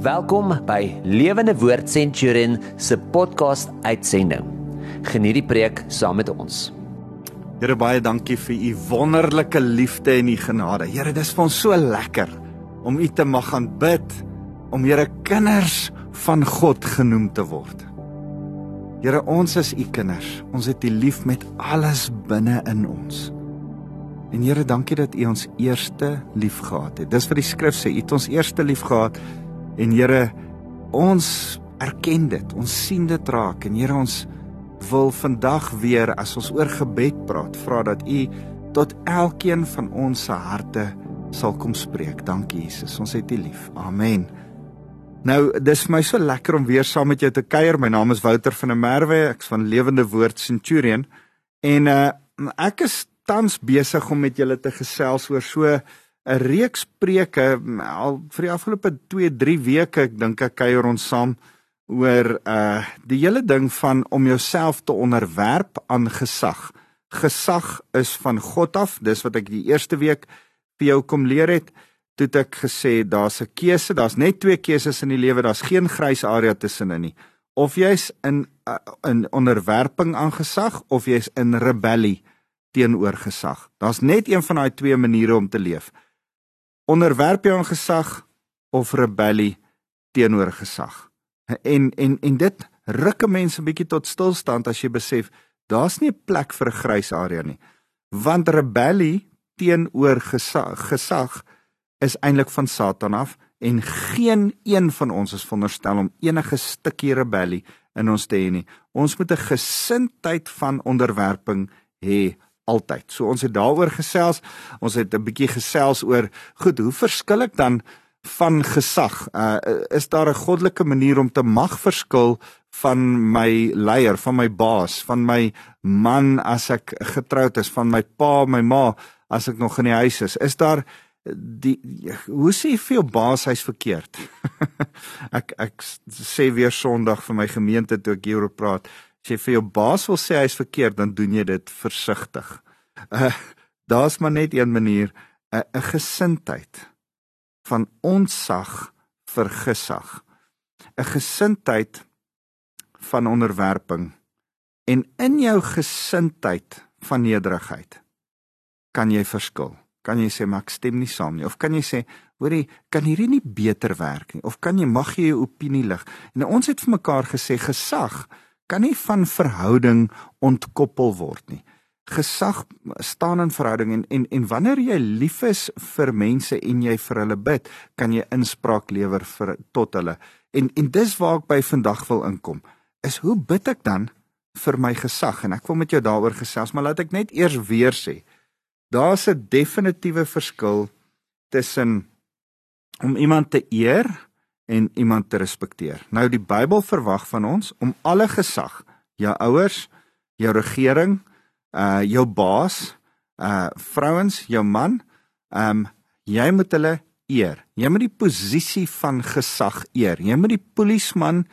Welkom by Lewende Woord Centurion se podcast uitsending. Geniet die preek saam met ons. Here baie dankie vir u wonderlike liefde en u genade. Here, dis vir ons so lekker om u te mag aanbid, om Here kinders van God genoem te word. Here, ons is u kinders. Ons het u lief met alles binne in ons. En Here, dankie dat u ons eerste lief gehad het. Dis wat die skrif sê, u het ons eerste lief gehad. En Here, ons erken dit. Ons sien dit raak en Here, ons wil vandag weer as ons oor gebed praat, vra dat U tot elkeen van ons se harte sal kom spreek. Dankie Jesus, ons het U lief. Amen. Nou, dis vir my so lekker om weer saam met jou te kuier. My naam is Wouter van der Merwe, ek's van Lewende Woord Centurion. En uh ek is tans besig om met julle te gesels oor so 'n reeks preke al vir die afgelope 2-3 weke, ek dink ek kuier ons saam oor uh die hele ding van om jouself te onderwerp aan gesag. Gesag is van God af. Dis wat ek die eerste week vir jou kom leer het. Toe het ek gesê daar's 'n keuse, daar's net twee keuses in die lewe, daar's geen grys area tussenin nie. Of jy's in uh, in onderwerping aan gesag of jy's in rebellie teenoor gesag. Daar's net een van daai twee maniere om te leef. Onderwerp jou aan gesag of rebellie teenoor gesag. En en en dit ruk mense 'n bietjie tot stilstand as jy besef daar's nie 'n plek vir 'n grys area nie. Want rebellie teenoor gesag, gesag is eintlik van Satan af en geen een van ons is veronderstel om enige stukkie rebellie in ons te hê nie. Ons moet 'n gesindheid van onderwerping hê altyd. So ons het daaroor gesels. Ons het 'n bietjie gesels oor goed, hoe verskil ek dan van gesag. Uh is daar 'n goddelike manier om te mag verskil van my leier, van my baas, van my man as ek getroud is, van my pa, my ma as ek nog in die huis is? Is daar die hoe sê jy vir jou baas hy's verkeerd? ek ek sê weer Sondag vir my gemeente toe ek hieroor praat. As jy vir jou baas wil sê hy's verkeerd, dan doen jy dit versigtig. Uh daar's maar net een manier, 'n 'n gesindheid van ontsag vir gesag. 'n Gesindheid van onderwerping en in jou gesindheid van nederigheid kan jy verskil. Kan jy sê maar ek stem nie saam nie of kan jy sê hoorie kan hierdie nie beter werk nie of kan jy mag jy jou opinie lig. En ons het vir mekaar gesê gesag kan nie van verhouding ontkoppel word nie gesag staan in verhouding en en en wanneer jy lief is vir mense en jy vir hulle bid, kan jy inspraak lewer vir tot hulle. En en dis waar ek by vandag wil inkom. Is hoe bid ek dan vir my gesag en ek wil met jou daaroor gesels, maar laat ek net eers weer sê. Daar's 'n definitiewe verskil tussen om iemand te eer en iemand te respekteer. Nou die Bybel verwag van ons om alle gesag, jou ouers, jou regering, uh jou baas, uh vrouens, jou man, um jy moet hulle eer. Jy moet die posisie van gesag eer. Jy moet die polisieman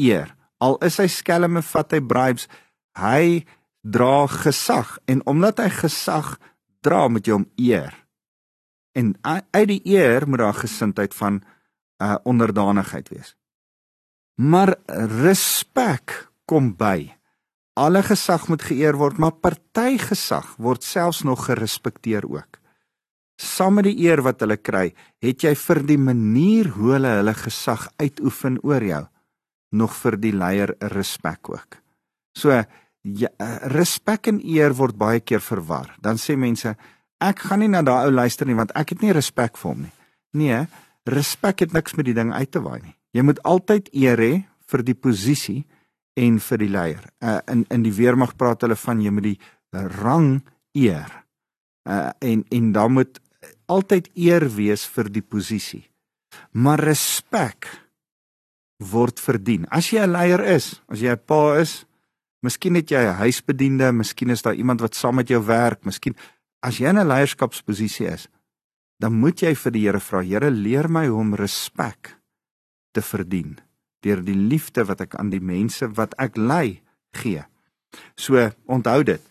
eer. Al is hy skelm en vat hy bribes, hy dra gesag en omdat hy gesag dra moet jy hom eer. En uit die eer moet daar gesindheid van uh onderdanigheid wees. Maar respek kom by. Alle gesag moet geëer word, maar party gesag word selfs nog gerespekteer ook. Saam met die eer wat hulle kry, het jy vir die manier hoe hulle hulle gesag uitoefen oor jou nog vir die leier respek ook. So ja, respek en eer word baie keer verwar. Dan sê mense, ek gaan nie na daai ou luister nie want ek het nie respek vir hom nie. Nee, respek het niks met die ding uit te waai nie. Jy moet altyd eer hê vir die posisie en vir die leier. Uh in in die weermag praat hulle van jy moet die rang eer. Uh en en dan moet altyd eer wees vir die posisie. Maar respek word verdien. As jy 'n leier is, as jy 'n pa is, miskien het jy 'n huisbediende, miskien is daar iemand wat saam met jou werk, miskien as jy in 'n leierskapsposisie is, dan moet jy vir die Here vra, Here, leer my hoe om respek te verdien deur die liefde wat ek aan die mense wat ek lei gee. So onthou dit.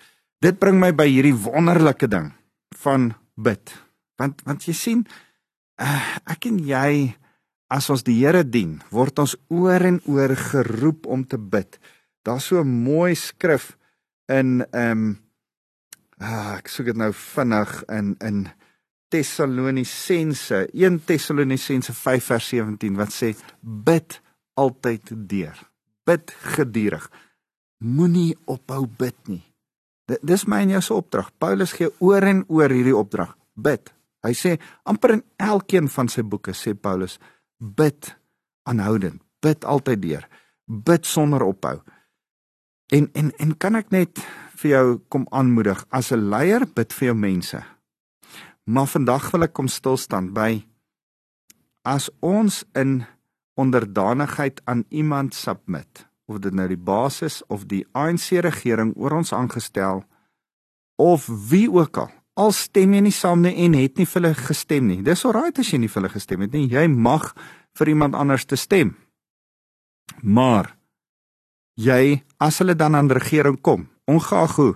Dit bring my by hierdie wonderlike ding van bid. Want want jy sien uh, ek en jy as ons die Here dien, word ons oor en oor geroep om te bid. Daar's so 'n mooi skrif in ehm um, ah, ek soek dit nou vinnig in in Tessalonisense 1 Tessalonisense 5 vers 17 wat sê bid altyd deur. Bid gedurig. Moenie ophou bid nie. Dis my en jou se opdrag. Paulus gee oor en oor hierdie opdrag. Bid. Hy sê amper in elkeen van sy boeke sê Paulus bid aanhoudend. Bid altyd deur. Bid sonder ophou. En en en kan ek net vir jou kom aanmoedig as 'n leier bid vir jou mense. Maar vandag wil ek kom stil staan by as ons in onderdanigheid aan iemand submit of dit nou die basis of die ANC regering oor ons aangestel of wie ook al al stem jy nie saam nie en het nie vir hulle gestem nie. Dis alraai as jy nie vir hulle gestem het nie. Jy mag vir iemand anders te stem. Maar jy as hulle dan aan regering kom ongeag hoe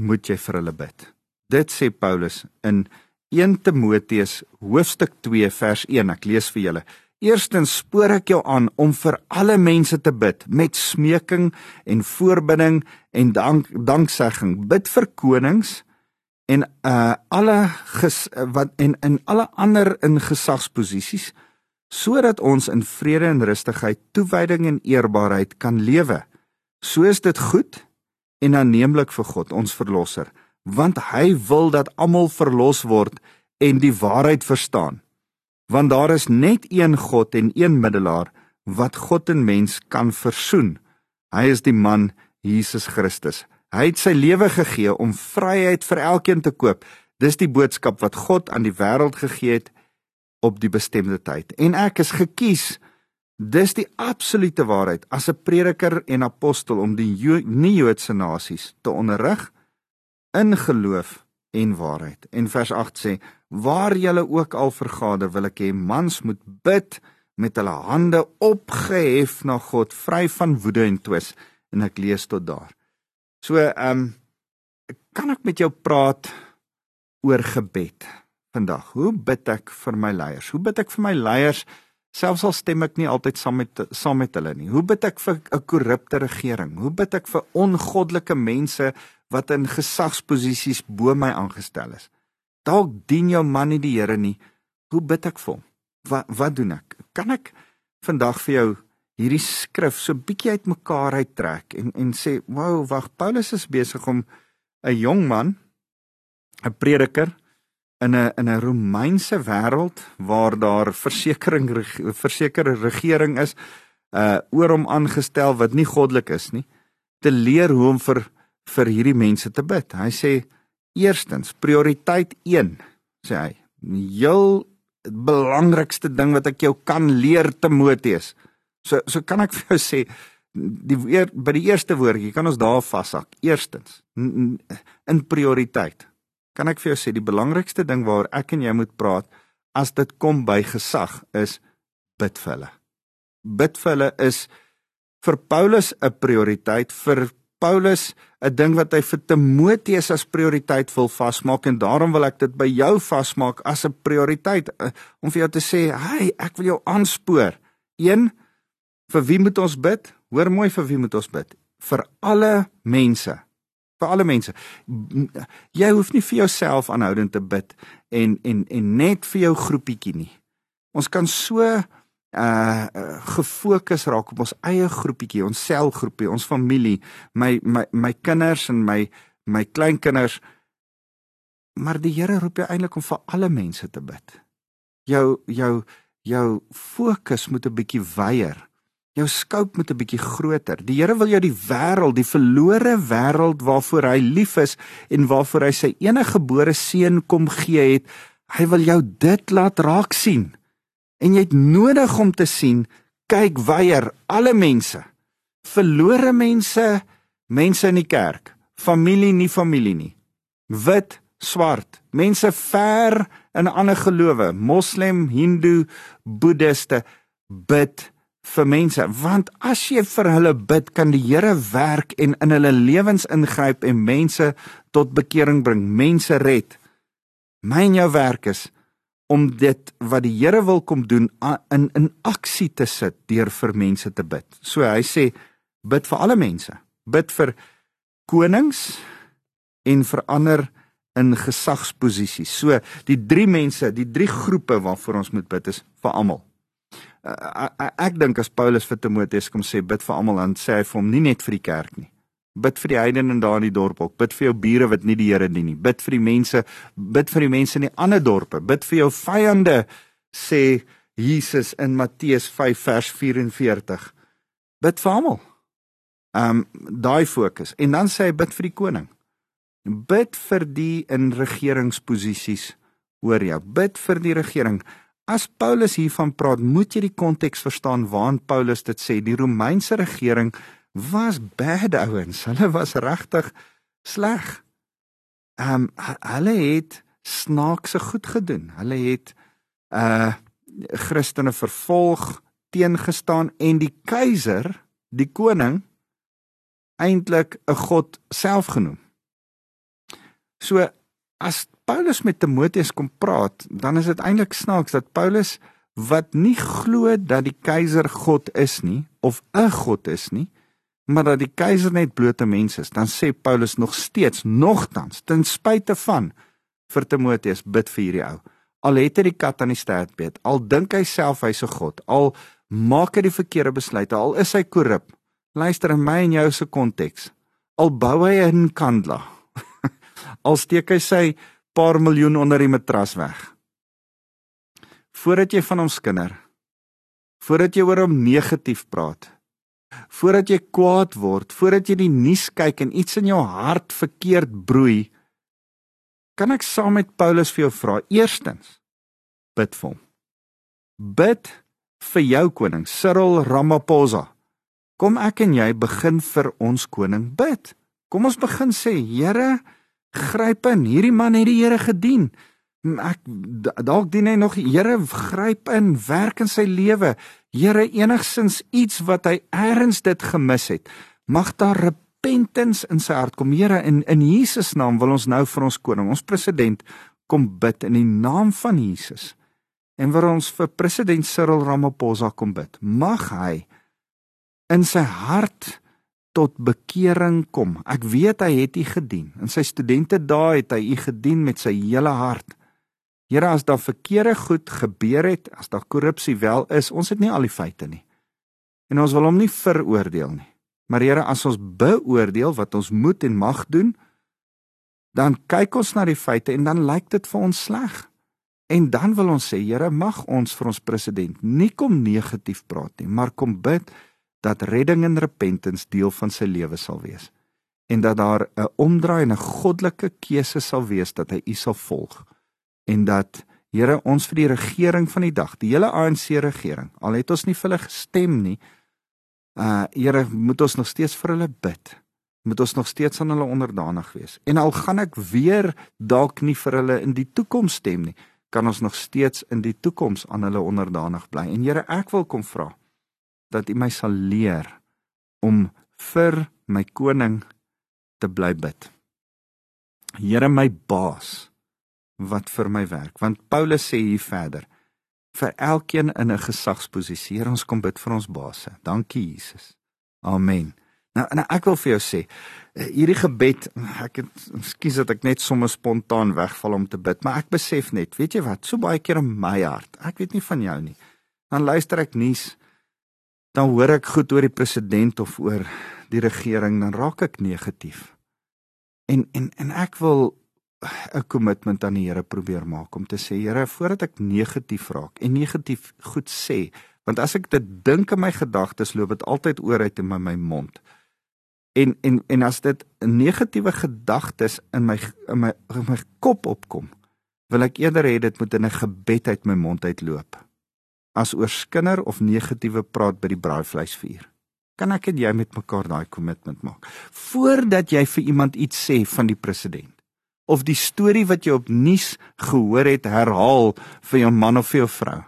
moet jy vir hulle bid dit sê Paulus in 1 Timoteus hoofstuk 2 vers 1 ek lees vir julle Eerstens spoor ek jou aan om vir alle mense te bid met smeking en voorbidding en dank danksegging. Bid vir konings en uh alle ges, wat en in alle ander in gesagsposisies sodat ons in vrede en rustigheid, toewyding en eerbaarheid kan lewe. So is dit goed en aanneemlik vir God, ons verlosser, want hy wil dat almal verlos word en die waarheid verstaan want daar is net een God en een middelaar wat God en mens kan versoen. Hy is die man Jesus Christus. Hy het sy lewe gegee om vryheid vir elkeen te koop. Dis die boodskap wat God aan die wêreld gegee het op die bestemde tyd. En ek is gekies. Dis die absolute waarheid as 'n prediker en apostel om die nie-Joodse nasies te onderrig in geloof en waarheid. En vers 8 sê: Waar julle ook al vergader, wil ek hê mans moet bid met hulle hande opgehef na God, vry van woede en twis. En ek lees tot daar. So, ehm um, kan ek met jou praat oor gebed vandag? Hoe bid ek vir my leiers? Hoe bid ek vir my leiers? Selfs al stem ek nie altyd saam met saam met hulle nie. Hoe bid ek vir 'n korrupte regering? Hoe bid ek vir ongoddelike mense wat in gesagsposisies bo my aangestel is? Dalk dien jou man nie die Here nie. Hoe bid ek vir hom? Wat wat doen ek? Kan ek vandag vir jou hierdie skrif so bietjie uitmekaar uittrek en en sê, "Wow, wag, Paulus is besig om 'n jong man, 'n prediker in 'n in 'n Romeinse wêreld waar daar versekering versekerde regering is, uh oor hom aangestel wat nie goddelik is nie, te leer hoe om vir vir hierdie mense te bid." Hy sê Eerstens, prioriteit 1, sê hy. Heel belangrikste ding wat ek jou kan leer Timoteus. So so kan ek vir jou sê die eer, by die eerste woordjie kan ons daar vashak. Eerstens, in prioriteit. Kan ek vir jou sê die belangrikste ding waaroor ek en jy moet praat as dit kom by gesag is bid vir hulle. Bid vir hulle is vir Paulus 'n prioriteit vir Paulus 'n ding wat hy vir Timoteus as prioriteit wil vasmaak en daarom wil ek dit by jou vasmaak as 'n prioriteit uh, om vir jou te sê, "Hey, ek wil jou aanspoor." 1 Vir wie moet ons bid? Hoor mooi vir wie moet ons bid? Vir alle mense. Vir alle mense. Jy hoef nie vir jouself aanhoudend te bid en en en net vir jou groepietjie nie. Ons kan so uh gefokus raak op ons eie groepietjie, ons selgroepie, ons familie, my my my kinders en my my kleinkinders. Maar die Here roep jou eintlik om vir alle mense te bid. Jou jou jou fokus moet 'n bietjie wyeer. Jou scope moet 'n bietjie groter. Die Here wil jou die wêreld, die verlore wêreld waarvoor hy lief is en waarvoor hy sy enige gebore seun kom gee het, hy wil jou dit laat raak sien. En jy het nodig om te sien, kyk weier alle mense. Verlore mense, mense in die kerk, familie nie familie nie. Wit, swart, mense ver in ander gelowe, moslem, hindoe, boeddiste, bid vir mense, want as jy vir hulle bid, kan die Here werk en in hulle lewens ingryp en mense tot bekering bring, mense red. My en jou werk is om dit wat die Here wil kom doen in in aksie te sit deur vir mense te bid. So hy sê bid vir alle mense. Bid vir konings en vir ander in gesagsposisies. So die drie mense, die drie groepe waarvoor ons moet bid is vir almal. Uh, ek dink as Paulus vir Timoteus kom sê bid vir almal dan sê hy vir hom nie net vir die kerk nie. Bid vir die heidene daar in die dorp ook. Bid vir jou bure wat nie die Here dien nie. Bid vir die mense, bid vir die mense in die ander dorpe. Bid vir jou vyande sê Jesus in Matteus 5 vers 44. Bid vir almal. Ehm um, daai fokus. En dan sê hy bid vir die koning. Bid vir die in regeringsposisies oor jou. Bid vir die regering. As Paulus hiervan praat, moet jy die konteks verstaan waarin Paulus dit sê. Die Romeinse regering was bad ouens. Hulle was regtig sleg. Ehm um, hulle het snaakse goed gedoen. Hulle het uh Christene vervolg, teengestaan en die keiser, die koning eintlik 'n god self genoem. So as Paulus met Timoteus kom praat, dan is dit eintlik snaaks dat Paulus wat nie glo dat die keiser God is nie of 'n god is nie, maar dat die keiser net blote mens is, dan sê Paulus nog steeds nogtans ten spyte van vir Timoteus bid vir hierdie ou. Al het hy die kat aan die stert beet, al dink hy self hy's 'n god, al maak hy die verkeerde besluite, al is hy korrup. Luister in my en jou se konteks. Al bou hy 'n kandla. al steek hy sy paar miljoen onder die matras weg. Voordat jy van hom skinder, voordat jy oor hom negatief praat, voordat jy kwaad word, voordat jy die nuus kyk en iets in jou hart verkeerd broei, kan ek saam met Paulus vir jou vra. Eerstens, bid vir hom. Bid vir jou koning, Cyril Ramaphosa. Kom ek en jy begin vir ons koning bid. Kom ons begin sê, Here, gryp in. Hierdie man het die Here gedien ek dalk dien hy nog Here gryp in werk in sy lewe Here enigsins iets wat hy eers dit gemis het. Mag daar repentance in sy hart kom. Here in in Jesus naam wil ons nou vir ons koning ons president kom bid in die naam van Jesus. En wil ons vir president Cyril Ramaphosa kom bid. Mag hy in sy hart tot bekering kom. Ek weet hy het u gedien. In sy studente daai het hy u gedien met sy hele hart Here as daar verkeerde goed gebeur het, as daar korrupsie wel is, ons het nie al die feite nie. En ons wil hom nie veroordeel nie. Maar Here, as ons beoordeel wat ons moet en mag doen, dan kyk ons na die feite en dan lyk dit vir ons sleg. En dan wil ons sê, Here, mag ons vir ons president nie kom negatief praat nie, maar kom bid dat redding en repentance deel van sy lewe sal wees en dat daar 'n omdraai en 'n goddelike keuse sal wees dat hy U sal volg en dat Here ons vir die regering van die dag, die hele ANC regering, al het ons nie vir hulle gestem nie, uh Here, moet ons nog steeds vir hulle bid. Moet ons nog steeds aan hulle onderdanig wees. En al gaan ek weer dalk nie vir hulle in die toekoms stem nie, kan ons nog steeds in die toekoms aan hulle onderdanig bly. En Here, ek wil kom vra dat U my sal leer om vir my koning te bly bid. Here my baas wat vir my werk. Want Paulus sê hier verder vir elkeen in 'n gesagsposisie. Here ons kom bid vir ons baase. Dankie Jesus. Amen. Nou, nou ek wil vir jou sê, eh, hierdie gebed, ek het ekskuus dat ek net sommer spontaan wegval om te bid, maar ek besef net, weet jy wat, so baie keer in my hart. Ek weet nie van jou nie. Dan luister ek nuus, dan hoor ek goed oor die president of oor die regering, dan raak ek negatief. En en en ek wil 'n kommitment aan die Here probeer maak om te sê Here voordat ek negatief raak en negatief goed sê want as ek dit dink in my gedagtes loop dit altyd oor uit in my, my mond. En en en as dit negatiewe gedagtes in my in my in my kop opkom wil ek eerder hê dit moet in 'n gebed uit my mond uitloop. As oor skinder of negatiewe praat by die braaivleisvuur kan ek en jy met mekaar daai kommitment maak. Voordat jy vir iemand iets sê van die president of die storie wat jy op nuus gehoor het herhaal vir jou man of vir jou vrou.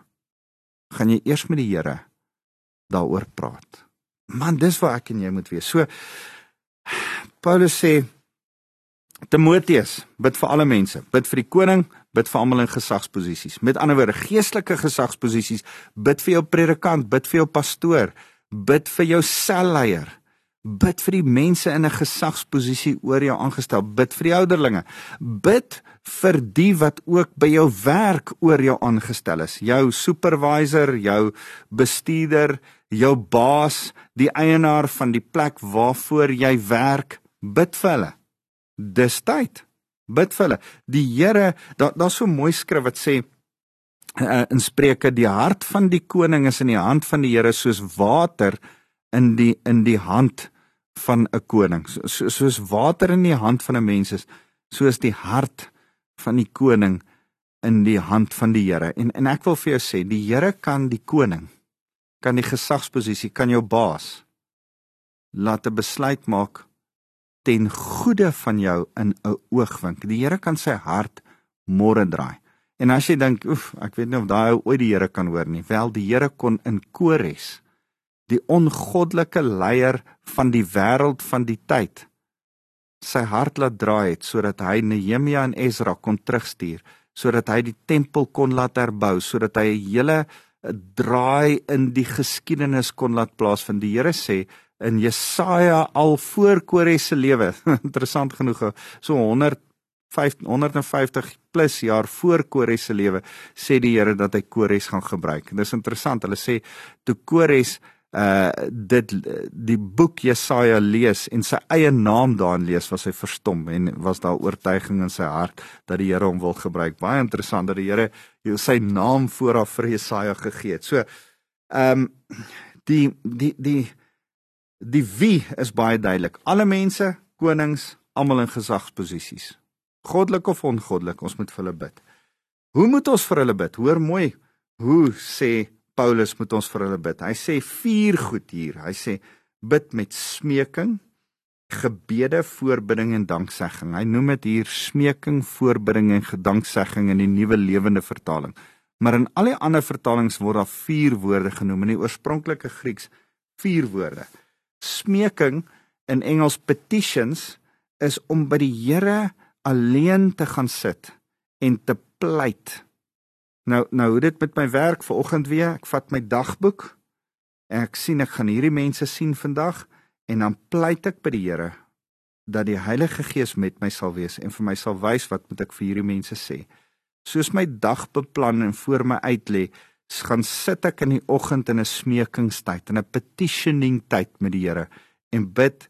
Gaan jy eers met die Here daaroor praat. Man, dis waar ek en jy moet wees. So Paulus sê Timoteus, bid vir alle mense, bid vir die koning, bid vir almal in gesagsposisies. Met ander woorde, geestelike gesagsposisies, bid vir jou predikant, bid vir jou pastoor, bid vir jou selleier. Bid vir die mense in 'n gesagsposisie oor jou aangestel, bid vir die ouderlinge. Bid vir die wat ook by jou werk oor jou aangestel is. Jou supervisor, jou bestuurder, jou baas, die eienaar van die plek waarvoor jy werk, bid vir hulle. Dis tyd. Bid vir hulle. Die Here, daar daar's so mooi skrif wat sê uh, in Spreuke die hart van die koning is in die hand van die Here soos water in die in die hand van 'n koning. So, soos water in die hand van 'n mens is, soos die hart van die koning in die hand van die Here. En en ek wil vir jou sê, die Here kan die koning kan die gesagsposisie, kan jou baas laat 'n besluit maak ten goede van jou in 'n oogwink. Die Here kan sy hart môre draai. En as jy dink, oef, ek weet nie of daai ooit die Here kan hoor nie. Wel, die Here kon in Kores, die ongoddelike leier van die wêreld van die tyd, sy hart laat draai het sodat hy Nehemia en Ezra kon terugstuur, sodat hy die tempel kon laat herbou, sodat hy 'n hele draai in die geskiedenis kon laat plaasvind. Die Here sê, in Jesaja al voor Kores se lewe. Interessant genoeg, so 100 150 plus jaar voor Kores se lewe sê die Here dat hy Kores gaan gebruik. En dis interessant. Hulle sê toe Kores uh dit die boek Jesaja lees en sy eie naam daarin lees was hy verstom en was daar oortuiging in sy hart dat die Here hom wil gebruik. Baie interessant dat die Here sy naam vooraf vir Jesaja gegee het. So ehm um, die die die Die wie is baie duidelik. Alle mense, konings, almal in gesagsposisies. Goddelik of ongoddelik, ons moet vir hulle bid. Hoe moet ons vir hulle bid? Hoor mooi. Hoe sê Paulus moet ons vir hulle bid? Hy sê vier goed hier. Hy sê bid met smeking, gebede, voorbidding en danksegging. Hy noem dit hier smeking, voorbidding en gedanksegging in die nuwe lewende vertaling. Maar in al die ander vertalings word daar vier woorde genoem in die oorspronklike Grieks, vier woorde smeking in Engels petitions is om by die Here alleen te gaan sit en te pleit. Nou nou hoe dit met my werk vanoggend weer, ek vat my dagboek en ek sien ek gaan hierdie mense sien vandag en dan pleit ek by die Here dat die Heilige Gees met my sal wees en vir my sal wys wat moet ek vir hierdie mense sê. Soos my dag beplan en voor my uitlê, gaan sit ek in die oggend in 'n smekingstyd, in 'n petitioning tyd met die Here en bid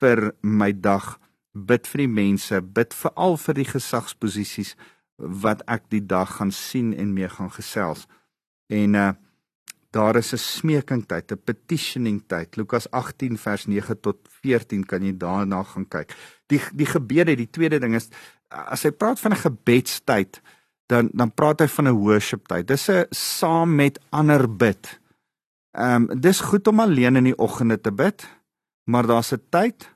vir my dag, bid vir die mense, bid veral vir die gesagsposisies wat ek die dag gaan sien en mee gaan gesels. En uh daar is 'n smekingtyd, 'n petitioning tyd. Lukas 18 vers 9 tot 14 kan jy daarna gaan kyk. Die die gebede, die tweede ding is as hy praat van 'n gebedstyd, dan dan praat hy van 'n worship tyd. Dis 'n saam met ander bid. Ehm um, dis goed om alleen in die oggende te bid, maar daar's 'n tyd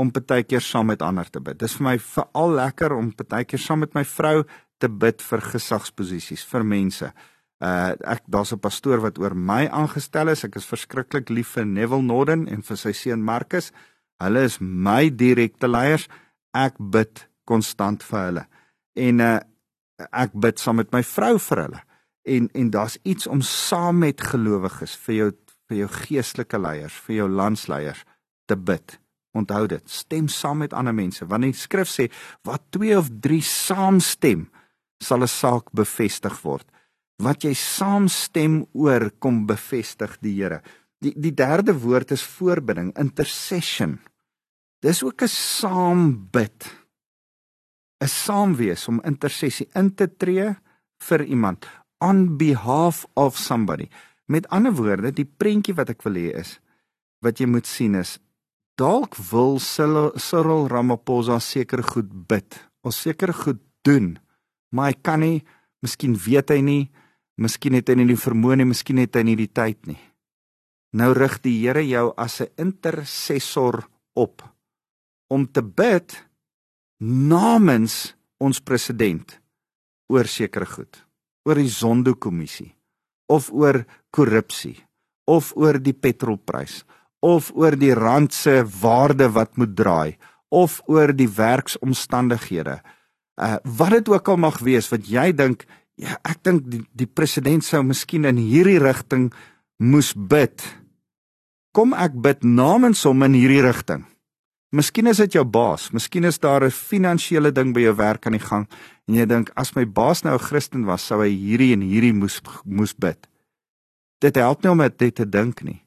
om partykeer saam met ander te bid. Dis vir my veral lekker om partykeer saam met my vrou te bid vir gesagsposisies, vir mense. Uh ek daar's 'n pastoor wat oor my aangestel is. Ek is verskriklik lief vir Neville Norden en vir sy seun Marcus. Hulle is my direkte leiers. Ek bid konstant vir hulle. En uh ek bid saam met my vrou vir hulle. En en daar's iets om saam met gelowiges vir jou vir jou geestelike leiers, vir jou landsleiers te bid. Onthou dit, stem saam met ander mense. Wanneer die skrif sê wat 2 of 3 saamstem, sal 'n saak bevestig word. Wat jy saamstem oor kom bevestig die Here. Die die derde woord is voorbidding, intercession. Dis ook 'n saam bid is saam wees om intersessie in te tree vir iemand on behalf of somebody. Met ander woorde, die prentjie wat ek wil hê is wat jy moet sien is dalk wil Cyril Ramaphosa seker goed bid of seker goed doen, maar hy kan nie, miskien weet hy nie, miskien het hy nie die vermoë nie, miskien het hy nie die tyd nie. Nou rig die Here jou as 'n intercessor op om te bid namens ons president oor sekere goed, oor die Zondo-kommissie of oor korrupsie of oor die petrolprys of oor die rand se waarde wat moet draai of oor die werksomstandighede. Uh wat dit ook al mag wees wat jy dink, ja, ek dink die, die president sou miskien in hierdie rigting moes bid. Kom ek bid namens hom in hierdie rigting. Miskien is dit jou baas, miskien is daar 'n finansiële ding by jou werk aan die gang en jy dink as my baas nou 'n Christen was, sou hy hierdie en hierdie moes moes bid. Dit help nie om dit te dink nie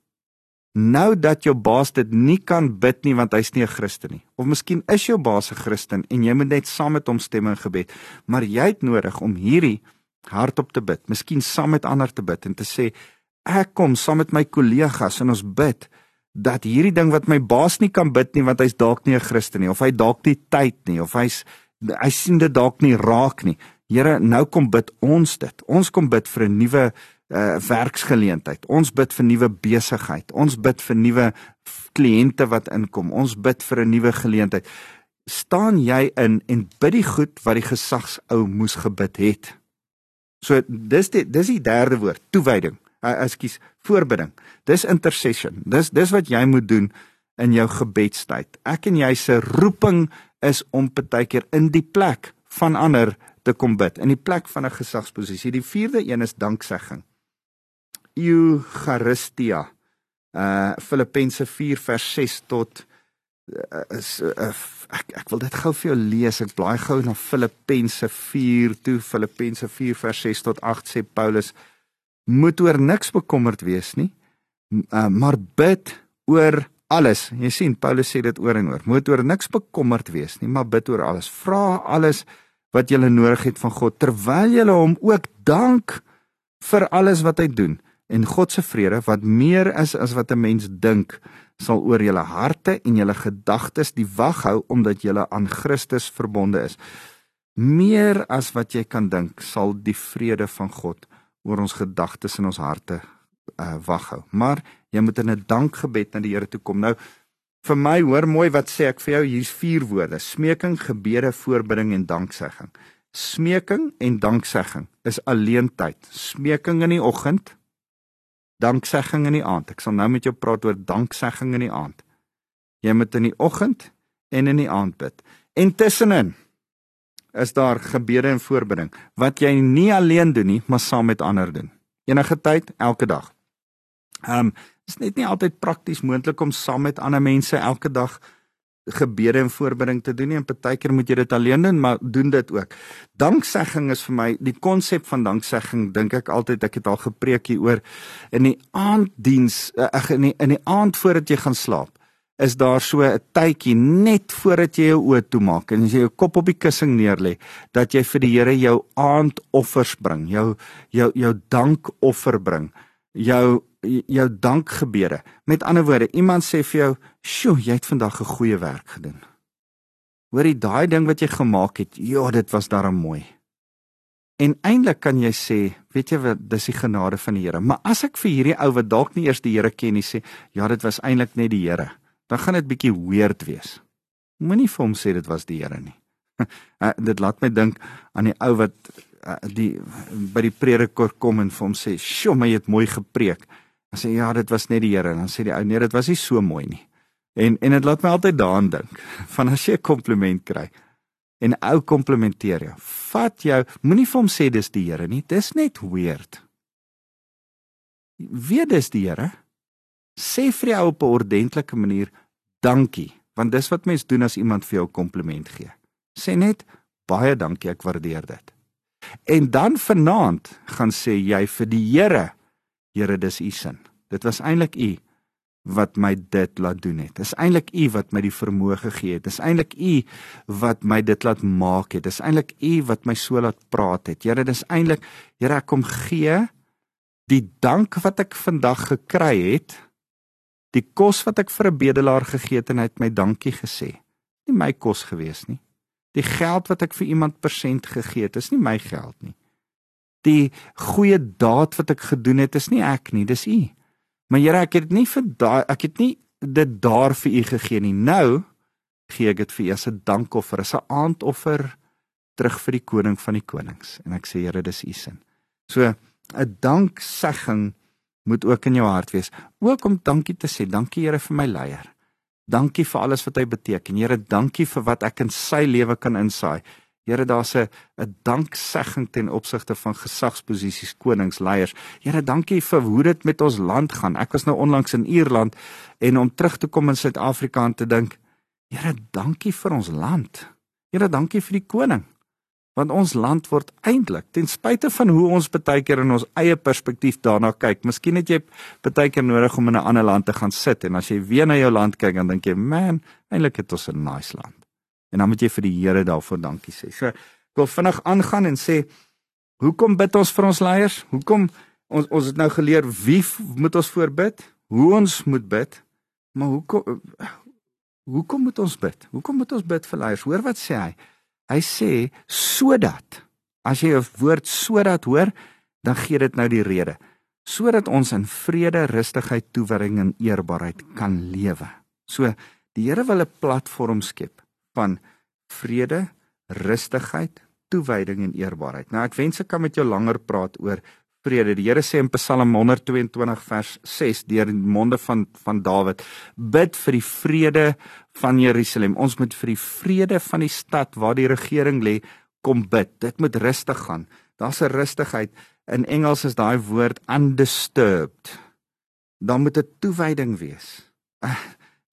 nou dat jou baas dit nie kan bid nie want hy's nie 'n Christen nie. Of miskien is jou baas 'n Christen en jy moet net saam met hom stem in gebed, maar jy het nodig om hierdie hardop te bid, miskien saam met ander te bid en te sê ek kom saam met my kollegas en ons bid dat hierdie ding wat my baas nie kan bid nie want hy's dalk nie 'n Christen nie of hy dalk nie tyd nie of hy's hy sien dit dalk nie raak nie. Here, nou kom bid ons dit. Ons kom bid vir 'n nuwe uh werksgeleentheid. Ons bid vir nuwe besigheid. Ons bid vir nuwe kliënte wat inkom. Ons bid vir 'n nuwe geleentheid. Staan jy in en bid die goed wat die gesagsou moes gebid het. So dis die dis die derde woord, toewyding. Uh, ekskuus, voorbidding. Dis intercession. Dis dis wat jy moet doen in jou gebedstyd. Ek en jy se roeping is om partykeer in die plek van ander te kom bid, in die plek van 'n gesagsposisie. Die vierde een is danksegging. Eucharistia. Uh Filippense 4 vers 6 tot uh, is uh, ek ek wil dit gou vir jou lees. Ek blaai gou na Filippense 4 toe. Filippense 4 vers 6 tot 8 sê Paulus moet oor niks bekommerd wees nie. Uh, maar bid oor alles. Jy sien Paulus sê dit oor en oor. Moet oor niks bekommerd wees nie, maar bid oor alles. Vra alles wat jy nodig het van God terwyl jy hom ook dank vir alles wat hy doen en God se vrede wat meer is as wat 'n mens dink sal oor julle harte en julle gedagtes die wag hou omdat julle aan Christus verbonde is. Meer as wat jy kan dink sal die vrede van God oor ons gedagtes en ons harte uh, wag hou. Maar jy moet in 'n dankgebed na die Here toe kom. Nou vir my hoor mooi wat sê ek vir jou hier's vier woorde: smeking, gebede, voorbidding en danksegging. Smeking en danksegging is alleen tyd. Smeking in die oggend, danksegging in die aand. Ek sal nou met jou praat oor danksegging in die aand. Jy moet in die oggend en in die aand bid. En tussenin is daar gebede en voorbidding wat jy nie alleen doen nie, maar saam met ander doen. Enige tyd, elke dag. Ehm, um, is net nie altyd prakties moontlik om saam met ander mense elke dag gebede en voorbereiding te doen nie en partykeer moet jy dit alleen doen maar doen dit ook. Danksegging is vir my die konsep van danksegging dink ek altyd ek het al gepreek hieroor in die aanddiens eh, ag in die in die aand voordat jy gaan slaap is daar so 'n tydjie net voordat jy jou oë toemaak en as jy jou kop op die kussing neerlê dat jy vir die Here jou aandoffers bring jou jou jou dankoffer bring jou jou dankgebede. Met ander woorde, iemand sê vir jou, "Sjoe, jy het vandag 'n goeie werk gedoen." Hoorie, daai ding wat jy gemaak het, ja, dit was darem mooi. En eintlik kan jy sê, weet jy wat, dis die genade van die Here. Maar as ek vir hierdie ou wat dalk nie eers die Here ken nie sê, "Ja, dit was eintlik net die Here." Dan gaan dit bietjie weird wees. Moenie vir hom sê dit was die Here nie. Eh, dit laat my dink aan die ou wat eh, die by die prediker kom en vir hom sê, "Sjoe, my het mooi gepreek." Dan sê ja, dit was net die Here. Dan sê die ou nee, dit was nie so mooi nie. En en dit laat my altyd daaraan dink van as jy 'n kompliment kry en ou komplimenteer jou. Vat jou, moenie vir hom sê dis die Here nie. Dis net weird. Wie dis die Here? Sê vir jou op 'n ordentlike manier dankie, want dis wat mens doen as iemand vir jou 'n kompliment gee. Sê net baie dankie, ek waardeer dit. En dan vanaand gaan sê jy vir die Here Here, dis u sin. Dit was eintlik u wat my dit laat doen het. Dis eintlik u wat my die vermoë gegee het. Dis eintlik u wat my dit laat maak het. Dis eintlik u wat my so laat praat het. Here, dis eintlik Here, ek kom gee die dank wat ek vandag gekry het. Die kos wat ek vir 'n bedelaar gegee het en hy het my dankie gesê. Nie my kos gewees nie. Die geld wat ek vir iemand persent gegee het, is nie my geld nie die goeie daad wat ek gedoen het is nie ek nie, dis U. Maar Here, ek het dit nie vir daai ek het nie dit daar vir U gegee nie. Nou gee ek dit vir U as 'n dankoffer, as 'n aandoffer terug vir die koning van die konings. En ek sê Here, dis U sin. So 'n danksegging moet ook in jou hart wees. Ook om dankie te sê. Dankie Here vir my leier. Dankie vir alles wat hy beteken. Here, dankie vir wat ek in sy lewe kan insaai. Here, daar's 'n 'n danksegging ten opsigte van gesagsposisies, konings, leiers. Here, dankie vir hoe dit met ons land gaan. Ek was nou onlangs in Ierland en om terug te kom in Suid-Afrika en te dink, Here, dankie vir ons land. Here, dankie vir die koning want ons land word eintlik ten spyte van hoe ons baie keer in ons eie perspektief daarna kyk. Miskien het jy baie keer nodig om in 'n ander land te gaan sit en as jy weer na jou land kyk dan dink jy, "Man, eintlik het ons 'n nice land." En dan moet jy vir die Here daarvoor dankie sê. So, ek wil vinnig aangaan en sê, hoekom bid ons vir ons leiers? Hoekom ons ons het nou geleer wie moet ons voorbid? Hoe ons moet bid? Maar hoekom hoekom moet ons bid? Hoekom moet ons bid vir leiers? Hoor wat sê hy? Hy sê sodat as jy 'n woord sodat hoor, dan gee dit nou die rede. Sodat ons in vrede, rustigheid, toewyding en eerbaarheid kan lewe. So die Here wil 'n platform skep van vrede, rustigheid, toewyding en eerbaarheid. Nou ek wens ek kan met jou langer praat oor vrede. Die Here sê in Psalm 122 vers 6 deur die monde van van Dawid: Bid vir die vrede van Jerusalem. Ons moet vir die vrede van die stad waar die regering lê kom bid. Dit moet rustig gaan. Daar's 'n rustigheid. In Engels is daai woord undisturbed. Dan moet 'n toewyding wees. Ah,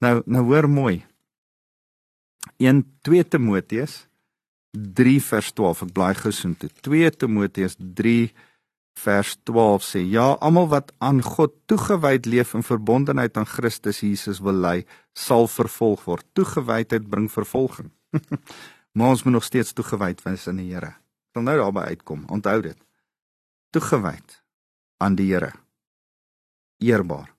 nou nou hoor mooi. 1 2 Timoteus 3 vers 12. Ek gou so toe. 2 Timoteus 3 vers 12 sê ja almal wat aan God toegewyd leef in verbondenheid aan Christus Jesus wil lei sal vervolg word. Toegewydheid bring vervolging. Maar ons moet nog steeds toegewyd wees aan die Here. Ek wil nou daarby uitkom. Onthou dit. Toegewyd aan die Here. Eerbaar.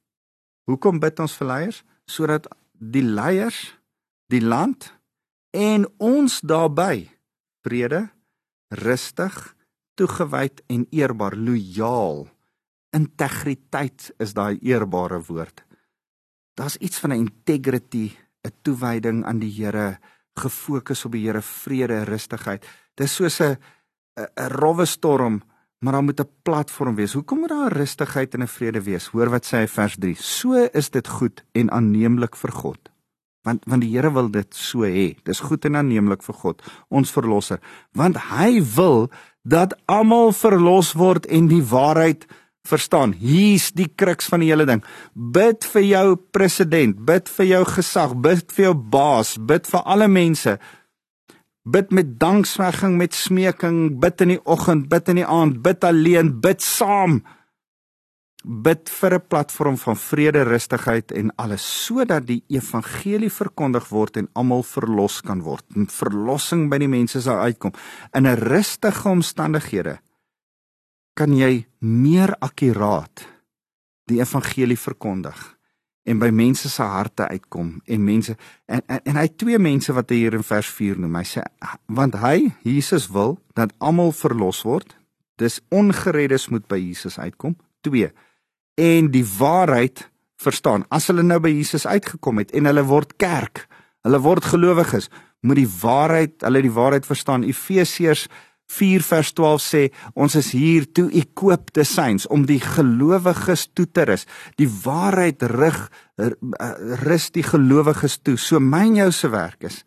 Hoekom bid ons vir leiers? Sodat die leiers die land en ons daarbey vrede rustig toegewyd en eerbaar, lojaal. Integriteit is daai eerbare woord. Daar's iets van 'n integrity, 'n toewyding aan die Here, gefokus op die Here, vrede, rustigheid. Dis soos 'n 'n rowwe storm, maar daar moet 'n platform wees. Hoekom moet daar rustigheid en 'n vrede wees? Hoor wat sê hy vers 3. So is dit goed en aanneemlik vir God. Want want die Here wil dit so hê. Dis goed en aanneemlik vir God, ons verlosser, want hy wil dat almal verlos word en die waarheid verstaan. Hier's die kruks van die hele ding. Bid vir jou president, bid vir jou gesag, bid vir jou baas, bid vir alle mense. Bid met danksegging, met smeking, bid in die oggend, bid in die aand, bid alleen, bid saam bid vir 'n platform van vrede, rustigheid en alles sodat die evangelie verkondig word en almal verlos kan word. En verlossing by die mense sal uitkom. In 'n rustige omstandighede kan jy meer akkuraat die evangelie verkondig en by mense se harte uitkom en mense en, en en hy twee mense wat hy hier in vers 4 noem. Hy sê want hy Jesus wil dat almal verlos word. Dis ongereddes moet by Jesus uitkom. 2 en die waarheid verstaan. As hulle nou by Jesus uitgekom het en hulle word kerk, hulle word gelowiges, moet die waarheid, hulle die waarheid verstaan. Efesiërs 4 vers 12 sê ons is hier toe equip the saints om die gelowiges toe te rus. Die waarheid rig rus die gelowiges toe. So myn jou se werk is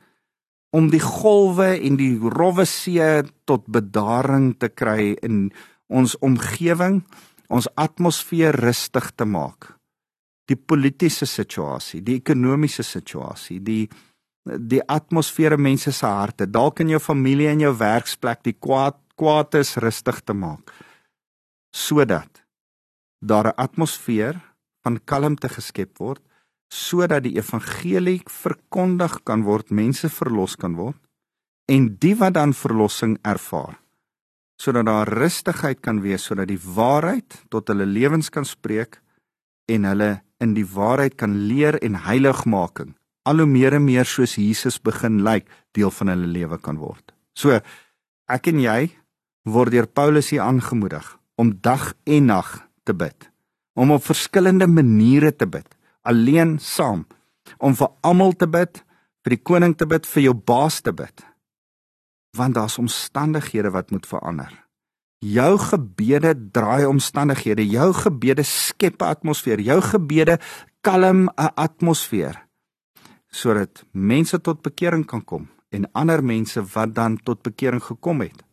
om die golwe en die rowwe see tot bedaring te kry in ons omgewing ons atmosfeer rustig te maak. Die politieke situasie, die ekonomiese situasie, die die atmosfeer in mense se harte, dalk in jou familie en jou werksplek, die kwaad kwaad is rustig te maak sodat daar 'n atmosfeer van kalmte geskep word sodat die evangelie verkondig kan word, mense verlos kan word en die wat dan verlossing ervaar sodat daar rustigheid kan wees sodat die waarheid tot hulle lewens kan spreek en hulle in die waarheid kan leer en heiligmaking al hoe meer en meer soos Jesus begin lyk deel van hulle lewe kan word. So ek en jy word deur Paulus hier aangemoedig om dag en nag te bid, om op verskillende maniere te bid, alleen saam, om vir almal te bid, vir die koning te bid, vir jou baas te bid want daar's omstandighede wat moet verander. Jou gebede draai omstandighede, jou gebede skep 'n atmosfeer, jou gebede kalm 'n atmosfeer. sodat mense tot bekering kan kom en ander mense wat dan tot bekering gekom het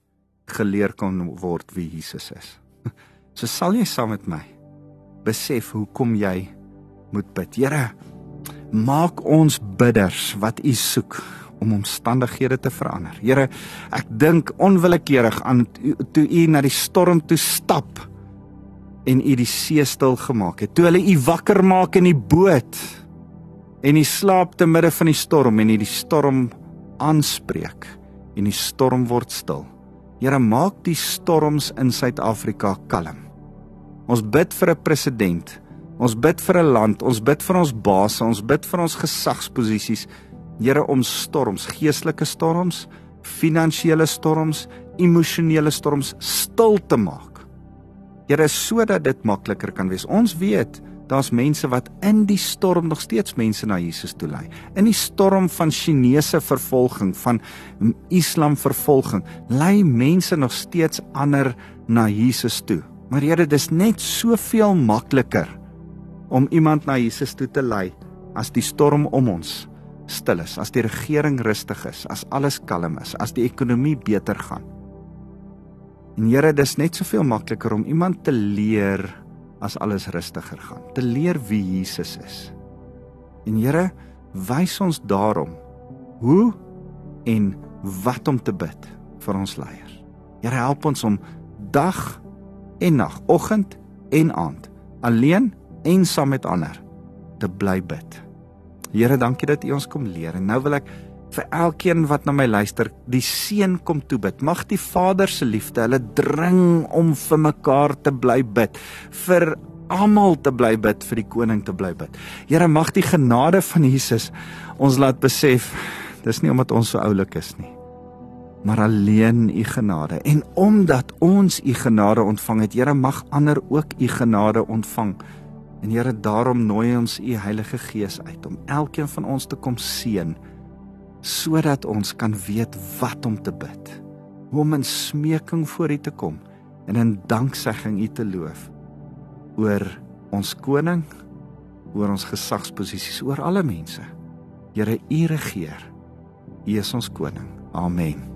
geleer kan word wie Jesus is. So sal jy saam met my besef hoekom jy moet bid. Here, maak ons bidders wat U soek om omstandighede te verander. Here, ek dink onwillekeurig aan toe U na die storm toe stap en U die see stil gemaak het. Toe hulle U wakker maak in die boot en U slaap te midde van die storm en U die storm aanspreek en die storm word stil. Here maak die storms in Suid-Afrika kalm. Ons bid vir 'n president. Ons bid vir 'n land, ons bid vir ons baase, ons bid vir ons gesagsposisies. Here om storms, geestelike storms, finansiële storms, emosionele storms stil te maak. Here sodat dit makliker kan wees. Ons weet daar's mense wat in die storm nog steeds mense na Jesus toe lei. In die storm van Chinese vervolging, van Islam vervolging, lei mense nog steeds ander na Jesus toe. Maar Here, dis net soveel makliker om iemand na Jesus toe te lei as die storm om ons stil is, as die regering rustig is, as alles kalm is, as die ekonomie beter gaan. En Here, dis net soveel makliker om iemand te leer as alles rustiger gaan. Te leer wie Jesus is. En Here, wys ons daarom hoe en wat om te bid vir ons leiers. Here, help ons om dag en nag, oggend en aand, alleen en saam met ander te bly bid. Here, dankie dat U ons kom leer. En nou wil ek vir elkeen wat na my luister, die seën kom toe bid. Mag die Vader se liefde hulle dring om vir mekaar te bly bid, vir almal te bly bid, vir die koning te bly bid. Here, mag die genade van Jesus ons laat besef dis nie omdat ons so oulik is nie, maar alleen u genade. En omdat ons u genade ontvang het, Here, mag ander ook u genade ontvang. En Here, daarom nooi ons u Heilige Gees uit om elkeen van ons te kom seën sodat ons kan weet wat om te bid. Om in smeking voor U te kom en in danksegging U te loof oor ons koning, oor ons gesagsposisies, oor alle mense. Here, U regeer. U is ons koning. Amen.